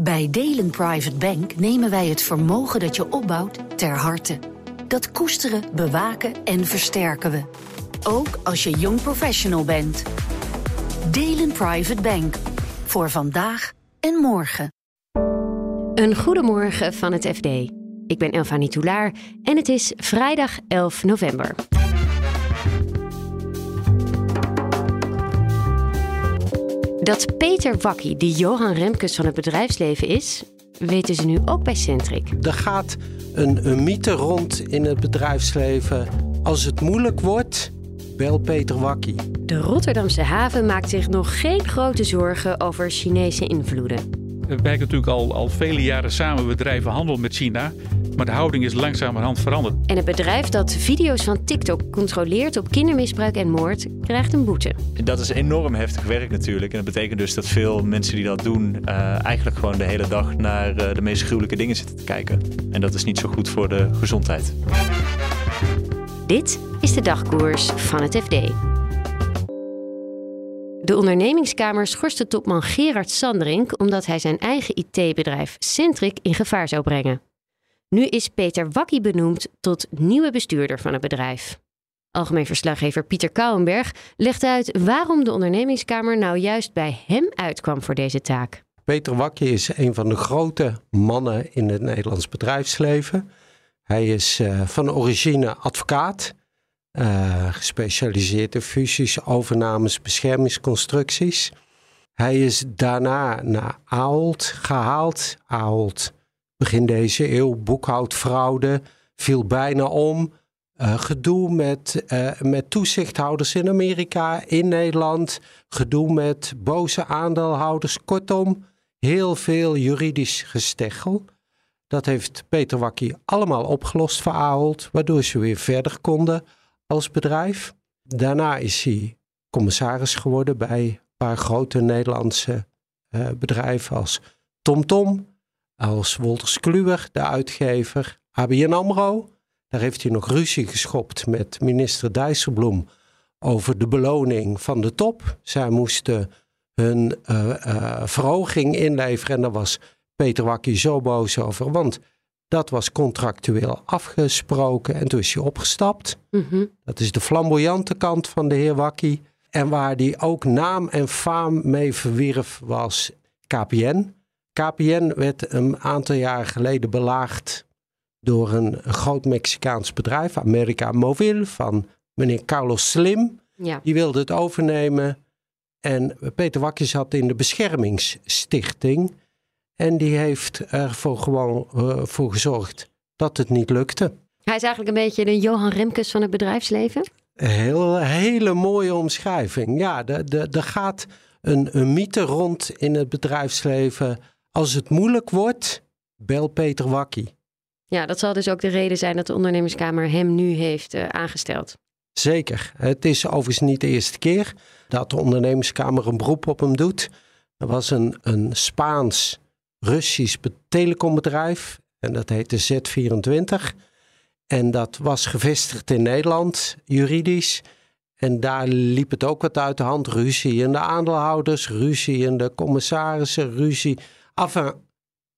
Bij Delen Private Bank nemen wij het vermogen dat je opbouwt ter harte. Dat koesteren, bewaken en versterken we. Ook als je jong professional bent. Delen Private Bank. Voor vandaag en morgen. Een goedemorgen van het FD. Ik ben Elfanie Nitoulaar en het is vrijdag 11 november. Dat Peter Wakkie de Johan Remkes van het bedrijfsleven is, weten ze nu ook bij Centric. Er gaat een, een mythe rond in het bedrijfsleven. Als het moeilijk wordt, bel Peter Wakkie. De Rotterdamse haven maakt zich nog geen grote zorgen over Chinese invloeden. We werken natuurlijk al, al vele jaren samen. We drijven handel met China. Maar de houding is langzamerhand veranderd. En het bedrijf dat video's van TikTok controleert op kindermisbruik en moord, krijgt een boete. Dat is enorm heftig werk natuurlijk. En dat betekent dus dat veel mensen die dat doen, uh, eigenlijk gewoon de hele dag naar uh, de meest gruwelijke dingen zitten te kijken. En dat is niet zo goed voor de gezondheid. Dit is de dagkoers van het FD. De ondernemingskamer schorste topman Gerard Sanderink omdat hij zijn eigen IT-bedrijf Centric in gevaar zou brengen. Nu is Peter Wakkie benoemd tot nieuwe bestuurder van het bedrijf. Algemeen verslaggever Pieter Kouwenberg legt uit waarom de ondernemingskamer nou juist bij hem uitkwam voor deze taak. Peter Wakkie is een van de grote mannen in het Nederlands bedrijfsleven. Hij is uh, van origine advocaat, uh, gespecialiseerd in fusies, overnames, beschermingsconstructies. Hij is daarna naar Ahold gehaald. Ahold begin deze eeuw, boekhoudfraude, viel bijna om. Uh, gedoe met, uh, met toezichthouders in Amerika, in Nederland. Gedoe met boze aandeelhouders. Kortom, heel veel juridisch gesteggel. Dat heeft Peter Wakkie allemaal opgelost voor waardoor ze weer verder konden als bedrijf. Daarna is hij commissaris geworden bij een paar grote Nederlandse uh, bedrijven als TomTom, als Wolters Kluwer, de uitgever, ABN AMRO. Daar heeft hij nog ruzie geschopt met minister Dijsselbloem over de beloning van de top. Zij moesten hun uh, uh, verhoging inleveren en daar was Peter Wakkie zo boos over, want dat was contractueel afgesproken en toen is hij opgestapt. Mm -hmm. Dat is de flamboyante kant van de heer Wakkie. En waar hij ook naam en faam mee verwierf was KPN. KPN werd een aantal jaren geleden belaagd door een groot Mexicaans bedrijf, America Movil, van meneer Carlos Slim. Ja. Die wilde het overnemen. En Peter Wakkie zat in de beschermingsstichting. En die heeft ervoor gewoon uh, voor gezorgd dat het niet lukte. Hij is eigenlijk een beetje de Johan Remkes van het bedrijfsleven? Een heel, hele mooie omschrijving. Ja, er gaat een, een mythe rond in het bedrijfsleven als het moeilijk wordt, bel Peter Wakkie. Ja, dat zal dus ook de reden zijn dat de ondernemerskamer hem nu heeft uh, aangesteld. Zeker. Het is overigens niet de eerste keer dat de ondernemerskamer een beroep op hem doet. Er was een, een Spaans-Russisch telecombedrijf en dat heette Z24. En dat was gevestigd in Nederland, juridisch. En daar liep het ook wat uit de hand. Ruzie in de aandeelhouders, ruzie in de commissarissen, ruzie Enfin,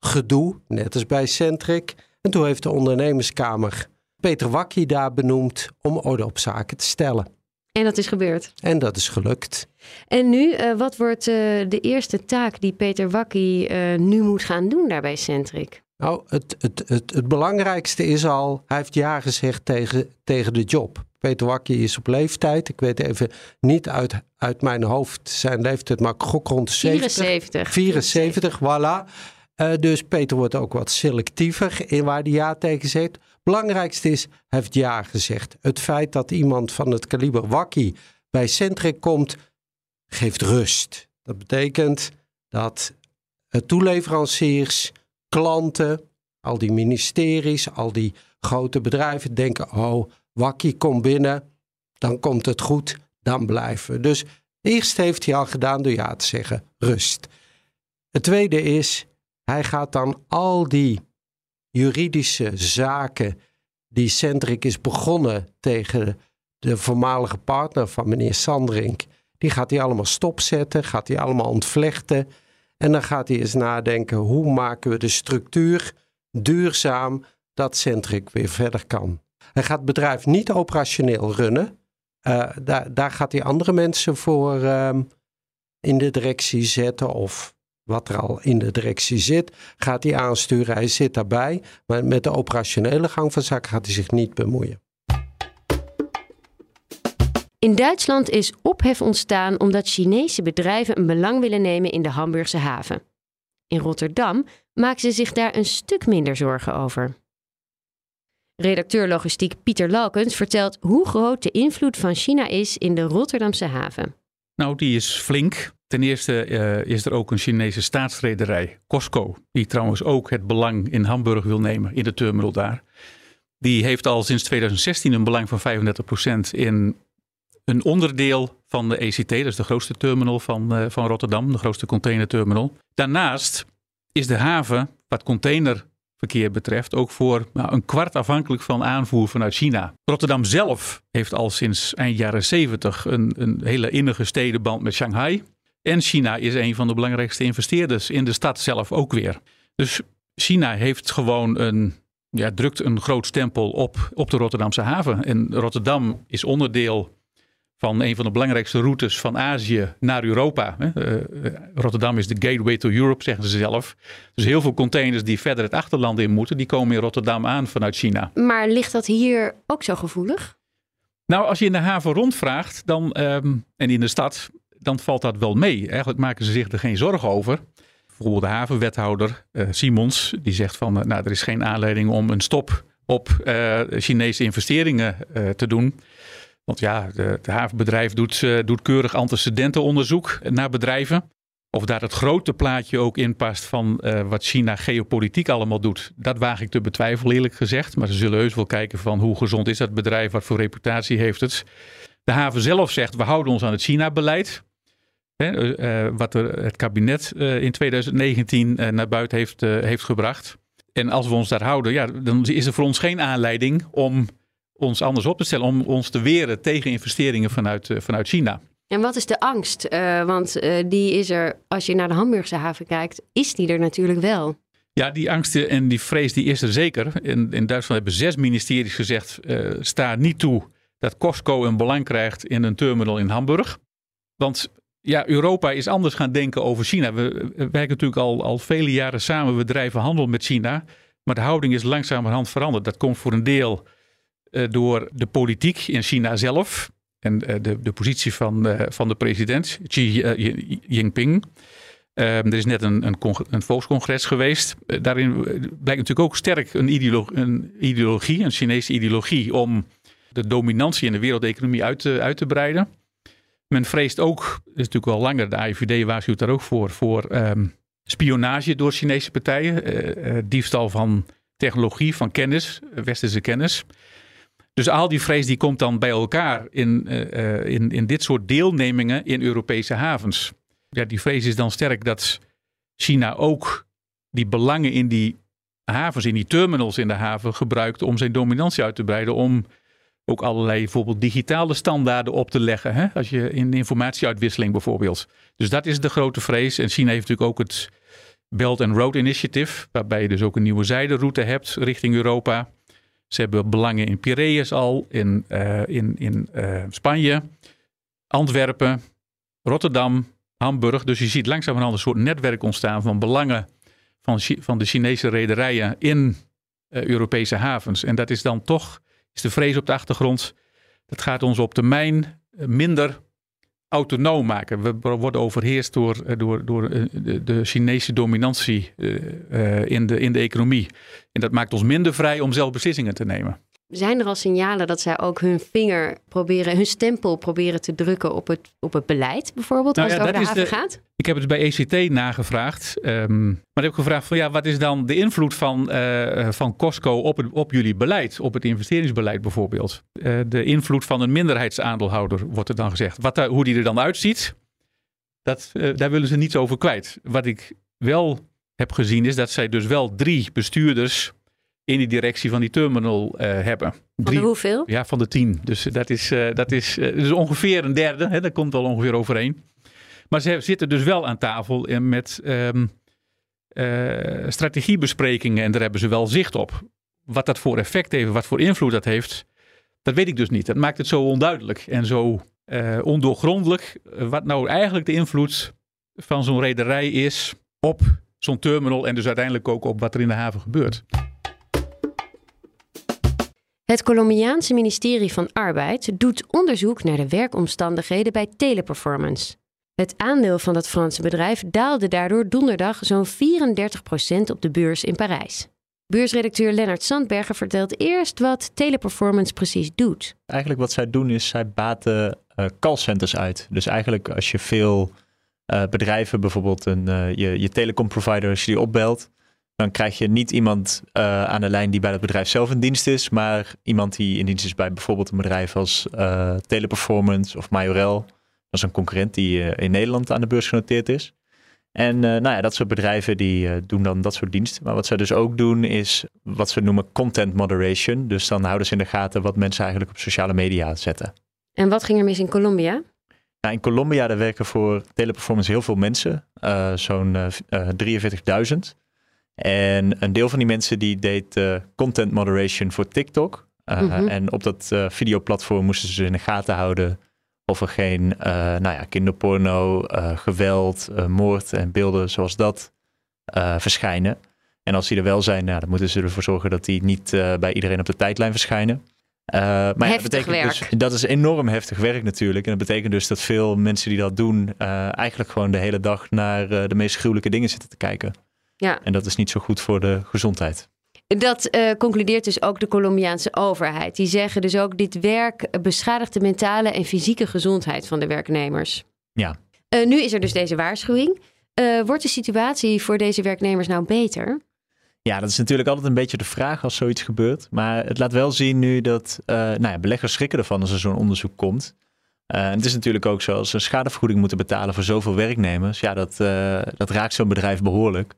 gedoe, net als bij Centric. En toen heeft de ondernemerskamer Peter Wakkie daar benoemd om orde op zaken te stellen. En dat is gebeurd. En dat is gelukt. En nu, uh, wat wordt uh, de eerste taak die Peter Wakkie uh, nu moet gaan doen daar bij Centric? Nou, het, het, het, het belangrijkste is al, hij heeft ja gezegd tegen, tegen de job. Peter Wakkie is op leeftijd. Ik weet even niet uit, uit mijn hoofd zijn leeftijd, maar ik gok rond de 74. 74, voilà. Uh, dus Peter wordt ook wat selectiever in waar hij ja tegen zegt. Belangrijkste is, hij heeft ja gezegd. Het feit dat iemand van het kaliber Wakkie bij Centric komt, geeft rust. Dat betekent dat toeleveranciers, klanten, al die ministeries, al die grote bedrijven denken: oh, Wakkie komt binnen, dan komt het goed, dan blijven. Dus eerst heeft hij al gedaan door ja te zeggen, rust. Het tweede is, hij gaat dan al die juridische zaken die Centric is begonnen tegen de voormalige partner van meneer Sandrink, die gaat hij allemaal stopzetten, gaat hij allemaal ontvlechten. En dan gaat hij eens nadenken, hoe maken we de structuur duurzaam dat Centric weer verder kan. Hij gaat het bedrijf niet operationeel runnen. Uh, daar, daar gaat hij andere mensen voor ehm, in de directie zetten of wat er al in de directie zit, gaat hij aansturen. Hij zit daarbij, maar met de operationele gang van zaken gaat hij zich niet bemoeien. In Duitsland is ophef ontstaan omdat Chinese bedrijven een belang willen nemen in de Hamburgse haven. In Rotterdam maken ze zich daar een stuk minder zorgen over. Redacteur logistiek Pieter Lalkens vertelt hoe groot de invloed van China is in de Rotterdamse haven. Nou, die is flink. Ten eerste uh, is er ook een Chinese staatsrederij, COSCO, die trouwens ook het belang in Hamburg wil nemen, in de terminal daar. Die heeft al sinds 2016 een belang van 35% in een onderdeel van de ECT, dat is de grootste terminal van, uh, van Rotterdam, de grootste containerterminal. Daarnaast is de haven, wat betreft, ook voor nou, een kwart afhankelijk van aanvoer vanuit China. Rotterdam zelf heeft al sinds eind jaren 70 een, een hele innige stedenband met Shanghai. En China is een van de belangrijkste investeerders in de stad zelf ook weer. Dus China heeft gewoon een, ja, drukt een groot stempel op, op de Rotterdamse haven. En Rotterdam is onderdeel van een van de belangrijkste routes van Azië naar Europa. Eh, eh, Rotterdam is de gateway to Europe, zeggen ze zelf. Dus heel veel containers die verder het achterland in moeten, die komen in Rotterdam aan vanuit China. Maar ligt dat hier ook zo gevoelig? Nou, als je in de haven rondvraagt dan, ehm, en in de stad, dan valt dat wel mee. Eigenlijk maken ze zich er geen zorgen over. Bijvoorbeeld de havenwethouder uh, Simons, die zegt van, nou, er is geen aanleiding om een stop op Chinese investeringen te doen. Want ja, het havenbedrijf doet, uh, doet keurig antecedentenonderzoek naar bedrijven. Of daar het grote plaatje ook in past van uh, wat China geopolitiek allemaal doet, dat waag ik te betwijfelen eerlijk gezegd. Maar ze zullen heus wel kijken van hoe gezond is dat bedrijf, wat voor reputatie heeft het. De haven zelf zegt we houden ons aan het China-beleid. Uh, wat er het kabinet in 2019 naar buiten heeft, heeft gebracht. En als we ons daar houden, ja, dan is er voor ons geen aanleiding om ons anders op te stellen om ons te weren tegen investeringen vanuit, uh, vanuit China. En wat is de angst? Uh, want uh, die is er, als je naar de Hamburgse haven kijkt, is die er natuurlijk wel. Ja, die angst en die vrees die is er zeker. In, in Duitsland hebben zes ministeries gezegd, sta niet toe dat Costco een belang krijgt in een terminal in Hamburg. Want ja, Europa is anders gaan denken over China. We, we werken natuurlijk al, al vele jaren samen, we drijven handel met China. Maar de houding is langzamerhand veranderd. Dat komt voor een deel uh, door de politiek in China zelf en uh, de, de positie van, uh, van de president Xi Jinping. er is net een, een, een volkscongres geweest. daarin blijkt natuurlijk ook sterk een, een, ideologie, een Chinese ideologie, om de dominantie in de wereldeconomie uit te, uit te breiden. Men vreest ook, dat is natuurlijk wel langer, de AIVD waarschuwt daar ook voor, voor um, spionage door Chinese partijen, diefstal van technologie, van kennis, westerse kennis. Dus al die vrees die komt dan bij elkaar in, uh, in, in dit soort deelnemingen in Europese havens. Ja, die vrees is dan sterk dat China ook die belangen in die havens, in die terminals in de haven gebruikt om zijn dominantie uit te breiden. Om ook allerlei bijvoorbeeld digitale standaarden op te leggen. Hè? Als je in informatieuitwisseling bijvoorbeeld. Dus dat is de grote vrees. En China heeft natuurlijk ook het Belt and Road Initiative, waarbij je dus ook een nieuwe zijderoute hebt richting Europa. Ze hebben belangen in Piraeus al, in, uh, in, in uh, Spanje, Antwerpen, Rotterdam, Hamburg. Dus je ziet langzamerhand een soort netwerk ontstaan van belangen van, van de Chinese rederijen in uh, Europese havens. En dat is dan toch, is de vrees op de achtergrond, dat gaat ons op termijn minder autonoom maken. We worden overheerst door, eh, door, door eh, de, Chinese dominantie uh, in, de, in de economie. En dat maakt ons minder vrij om zelf beslissingen te nemen. Zijn er al signalen dat zij ook hun vinger proberen, hun stempel proberen te drukken op het, op het beleid, bijvoorbeeld, nou als ja, het over de haven gaat? Ik heb het bij ECT nagevraagd. Um, maar ik heb gevraagd van ja, wat is dan de invloed van, uh, van Costco op, het, op jullie beleid, op het investeringsbeleid bijvoorbeeld? Uh, de invloed van een minderheidsaandeelhouder, wordt er dan gezegd. Wat, hoe die er dan uitziet, dat, daar willen ze niets over kwijt. Wat ik wel heb gezien is dat zij dus wel drie bestuurders in die directie van die terminal uh, hebben. Drie, van hoeveel? Ja, van de tien. Dus dat is, uh, dat is, uh, dus ongeveer een derde. Hè, dat komt wel ongeveer overeen. Maar ze zitten dus wel aan tafel met um, strategiebesprekingen en daar hebben ze wel zicht op. Wat dat voor effect heeft, wat voor invloed dat heeft, dat weet ik dus niet. Dat maakt het zo onduidelijk en zo ondoorgrondelijk. Wat nou eigenlijk de invloed van zo'n rederij is op zo'n terminal en dus uiteindelijk ook op wat er in de haven gebeurt. Het Colombiaanse ministerie van Arbeid doet onderzoek naar de werkomstandigheden bij Teleperformance. Het aandeel van het Franse bedrijf daalde daardoor donderdag zo'n 34% op de beurs in Parijs. Beursredacteur Lennart Sandberger vertelt eerst wat Teleperformance precies doet. Eigenlijk wat zij doen is zij baten uh, callcenters uit. Dus eigenlijk als je veel uh, bedrijven, bijvoorbeeld een, uh, je, je telecomprovider, als je die opbelt, dan krijg je niet iemand uh, aan de lijn die bij het bedrijf zelf in dienst is, maar iemand die in dienst is bij bijvoorbeeld een bedrijf als Teleperformance of Majorel. Dat is een concurrent die in Nederland aan de beurs genoteerd is. En nou ja, dat soort bedrijven die doen dan dat soort diensten. Maar wat ze dus ook doen is wat ze noemen content moderation. Dus dan houden ze in de gaten wat mensen eigenlijk op sociale media zetten. En wat ging er mis in Colombia? Nou, in Colombia daar werken voor Teleperformance heel veel mensen, zo'n uh, 43.000. En een deel van die mensen die deed uh, content moderation voor TikTok. Mm -hmm. En op dat videoplatform moesten ze in de gaten houden of er geen nou ja, kinderporno, geweld, moord en beelden zoals dat verschijnen. En als die er wel zijn, nou, dan moeten ze ervoor zorgen dat die niet bij iedereen op de tijdlijn verschijnen. Maar ja, dat, betekent dus, dat is enorm heftig werk natuurlijk. En dat betekent dus dat veel mensen die dat doen, eigenlijk gewoon de hele dag naar de meest gruwelijke dingen zitten te kijken. Ja. En dat is niet zo goed voor de gezondheid. Dat concludeert dus ook de Colombiaanse overheid. Die zeggen dus ook: dit werk beschadigt de mentale en fysieke gezondheid van de werknemers. Ja. nu is er dus deze waarschuwing. wordt de situatie voor deze werknemers nou beter? Ja, dat is natuurlijk altijd een beetje de vraag als zoiets gebeurt. Maar het laat wel zien nu dat nou ja, beleggers schrikken ervan als er zo'n onderzoek komt. Uh, het is natuurlijk ook zo, als ze een schadevergoeding moeten betalen voor zoveel werknemers, ja, dat, uh, dat raakt zo'n bedrijf behoorlijk.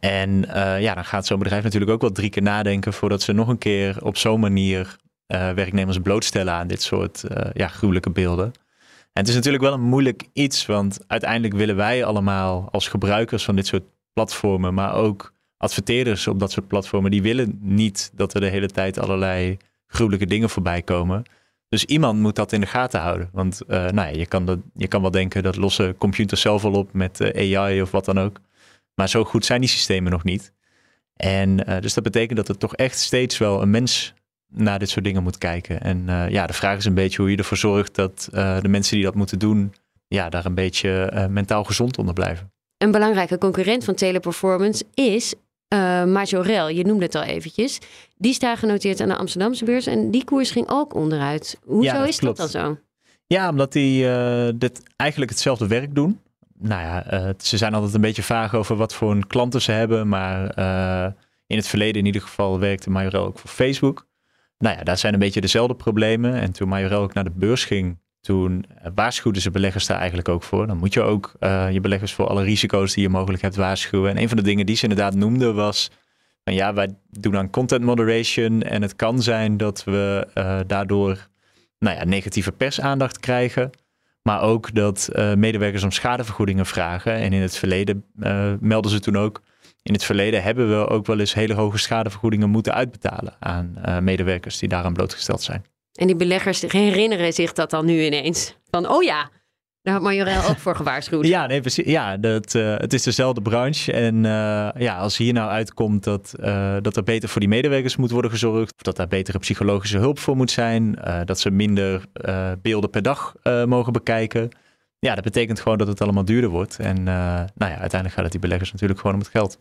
En ja, dan gaat zo'n bedrijf natuurlijk ook wel drie keer nadenken voordat ze nog een keer op zo'n manier werknemers blootstellen aan dit soort ja, gruwelijke beelden. En het is natuurlijk wel een moeilijk iets, want uiteindelijk willen wij allemaal als gebruikers van dit soort platformen, maar ook adverteerders op dat soort platformen, die willen niet dat er de hele tijd allerlei gruwelijke dingen voorbij komen. Dus iemand moet dat in de gaten houden. Want uh, nou ja, je, kan je kan wel denken dat lossen computers zelf al op met AI of wat dan ook. Maar zo goed zijn die systemen nog niet. En uh, dus dat betekent dat er toch echt steeds wel een mens naar dit soort dingen moet kijken. En ja, de vraag is een beetje hoe je ervoor zorgt dat de mensen die dat moeten doen, ja, daar een beetje mentaal gezond onder blijven. Een belangrijke concurrent van Teleperformance is Majorel, je noemde het al eventjes. Die staat genoteerd aan de Amsterdamse beurs en die koers ging ook onderuit. Hoezo ja, dat is klopt. dat dan zo? Ja, omdat die dit eigenlijk hetzelfde werk doen. Nou ja, uh, ze zijn altijd een beetje vaag over wat voor klanten ze hebben. Maar in het verleden in ieder geval werkte Majorel ook voor Facebook. Nou ja, daar zijn een beetje dezelfde problemen. En toen Majorel ook naar de beurs ging, toen waarschuwden ze beleggers daar eigenlijk ook voor. Dan moet je ook je beleggers voor alle risico's die je mogelijk hebt waarschuwen. En een van de dingen die ze inderdaad noemden was... Van ja, wij doen aan content moderation en het kan zijn dat we daardoor nou ja, negatieve persaandacht krijgen. Maar ook dat uh, medewerkers om schadevergoedingen vragen. En in het verleden melden ze toen ook... In het verleden hebben we ook wel eens hele hoge schadevergoedingen moeten uitbetalen aan medewerkers die daaraan blootgesteld zijn. En die beleggers herinneren zich dat dan nu ineens. Van, oh ja, daar had Majorel ook voor gewaarschuwd. Ja, nee, precies. Ja, dat, uh, het is dezelfde branche. En uh, ja, als hier nou uitkomt dat, uh, dat er beter voor die medewerkers moet worden gezorgd. Of dat daar betere psychologische hulp voor moet zijn. dat ze minder beelden per dag mogen bekijken. Ja, dat betekent gewoon dat het allemaal duurder wordt. En nou ja, uiteindelijk gaat het die beleggers natuurlijk gewoon om het geld.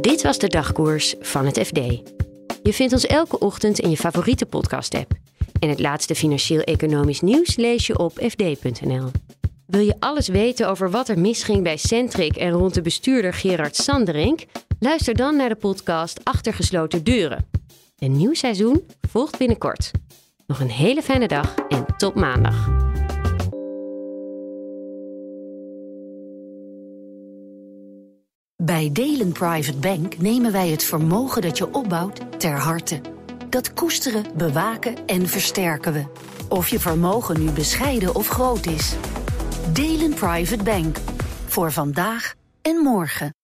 Dit was de dagkoers van het FD. Je vindt ons elke ochtend in je favoriete podcast-app. En het laatste financieel-economisch nieuws lees je op fd.nl. Wil je alles weten over wat er misging bij Centric en rond de bestuurder Gerard Sanderink? Luister dan naar de podcast Achter gesloten deuren. Een nieuw seizoen volgt binnenkort. Nog een hele fijne dag en tot maandag. Bij Delen Private Bank nemen wij het vermogen dat je opbouwt ter harte. Dat koesteren, bewaken en versterken we. Of je vermogen nu bescheiden of groot is. Delen Private Bank. Voor vandaag en morgen.